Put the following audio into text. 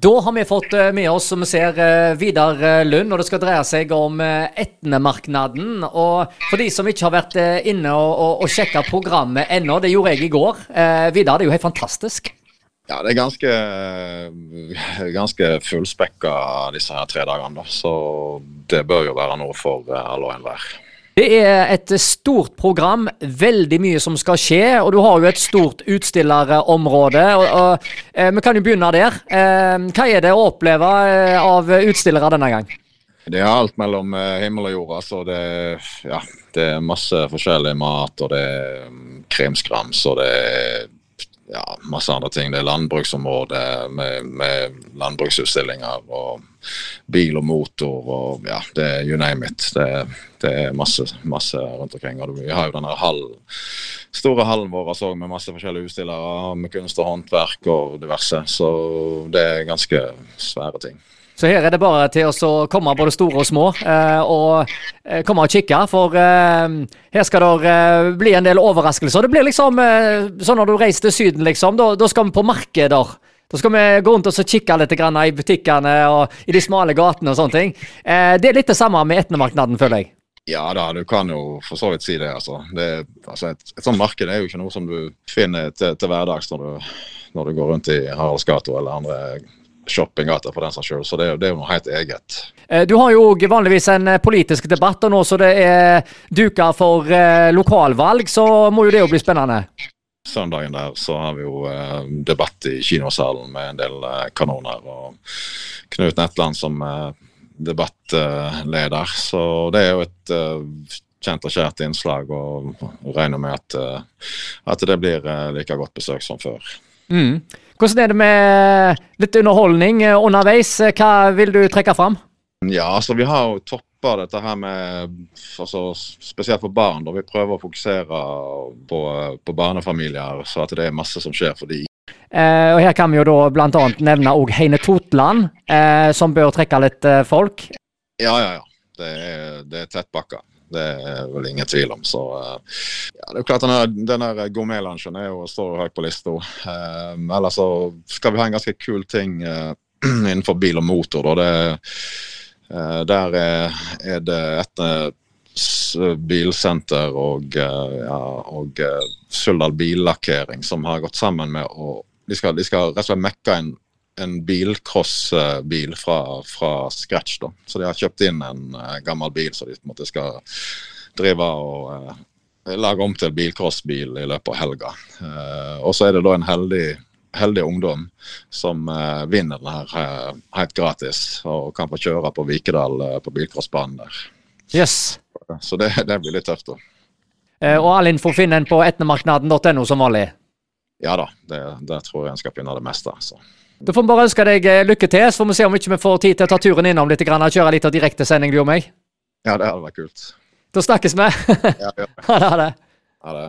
Da har vi fått eh, med oss, som vi ser, eh, Vidar eh, Lund, og det skal dreie seg om Etnemarknaden. Og for de som ikke har vært inne og, og, og sjekka programmet ennå, det gjorde jeg i går. Eh, Vidar, det er jo helt fantastisk. Ja, det er ganske, ganske fullspekka disse her tre dagene, da. Så det bør jo være noe for alle og enhver. Det er et stort program, veldig mye som skal skje, og du har jo et stort utstillerområde. Og, og, eh, vi kan jo begynne der. Eh, hva er det å oppleve eh, av utstillere denne gang? Det er alt mellom eh, himmel og jord. altså det, ja, det er masse forskjellig mat, og det er mm, kremskrams, og det er ja, masse andre ting. Det er landbruksområde med, med, landbruksutstillinger og bil og motor og ja, det er you name it. Det, det er masse, masse, rundt omkring. Og vi har jo denne store hallen vår også, med masse forskjellige utstillere med kunst og håndverk og diverse. Så det er ganske svære ting. Så her er det bare til å komme både store og små eh, og eh, komme og kikke. For eh, her skal det bli en del overraskelser. Det blir liksom sånn når du reiser til Syden, liksom. Da, da skal vi på markeder. Da skal vi gå rundt og kikke litt i butikkene og i de smale gatene og sånne ting. Det er litt det samme med Etnemarknaden, føler jeg. Ja da, du kan jo for så vidt si det. altså. det altså et, et sånt marked er jo ikke noe som du finner til, til hverdags når du, når du går rundt i Haraldsgata eller andre shoppinggata for den saks skyld. Så det, det, er jo noe helt eget. Eh, du har jo vanligvis en eh, politisk debatt, og nå så det er duka for eh, lokalvalg, så må jo det jo bli spennende? Søndagen der så har vi jo eh, debatt i kinosalen med en del eh, kanoner. Og Knut Netland som eh, debattleder. Så det er jo et kjent og kjært innslag, og regner med at, at det blir like godt besøk som før. Mm. Hvordan er det med litt underholdning eh, underveis? Hva vil du trekke fram? Ja, altså vi har jo toppa dette her med altså, Spesielt for barn. da Vi prøver å fokusere på, på barnefamilier, så at det er masse som skjer for de. Eh, og Her kan vi jo da bl.a. nevne òg Heine Totland, eh, som bør trekke litt eh, folk. Ja, ja, ja. Det er, det er tettpakka. Det er vel ingen tvil om. Så ja, det er jo klart denne, denne gourmetlunsjen står høyt på lista. Um, ellers så skal vi ha en ganske kul ting uh, innenfor bil og motor. Det, uh, der er, er det et uh, bilsenter og, ja, og Suldal billakkering som har gått sammen med å De skal, de skal rett og slett mekke en en bilcrossbil fra, fra, scratch. da. Så de har kjøpt inn en uh, gammel bil så de på en måte skal drive og uh, lage om til bilcrossbil i løpet av helga. Uh, og så er det da en heldig, heldig ungdom som vinner den her helt gratis og kan få kjøre på Vikedal på bilcrossbanen der. Yes. Så det, det blir litt tøft, da. og all info finner en på etnemarknaden.no som vanlig? Ja da, det, der tror jeg en skal finne det meste. så. Da får vi bare ønske deg eh, lykke til, så får vi se om vi ikke får tid til å ta turen innom litt og kjøre litt av direktesending, du og meg. Ja, det hadde vært kult. Da snakkes vi. ja, ja. Ha det. Ha det.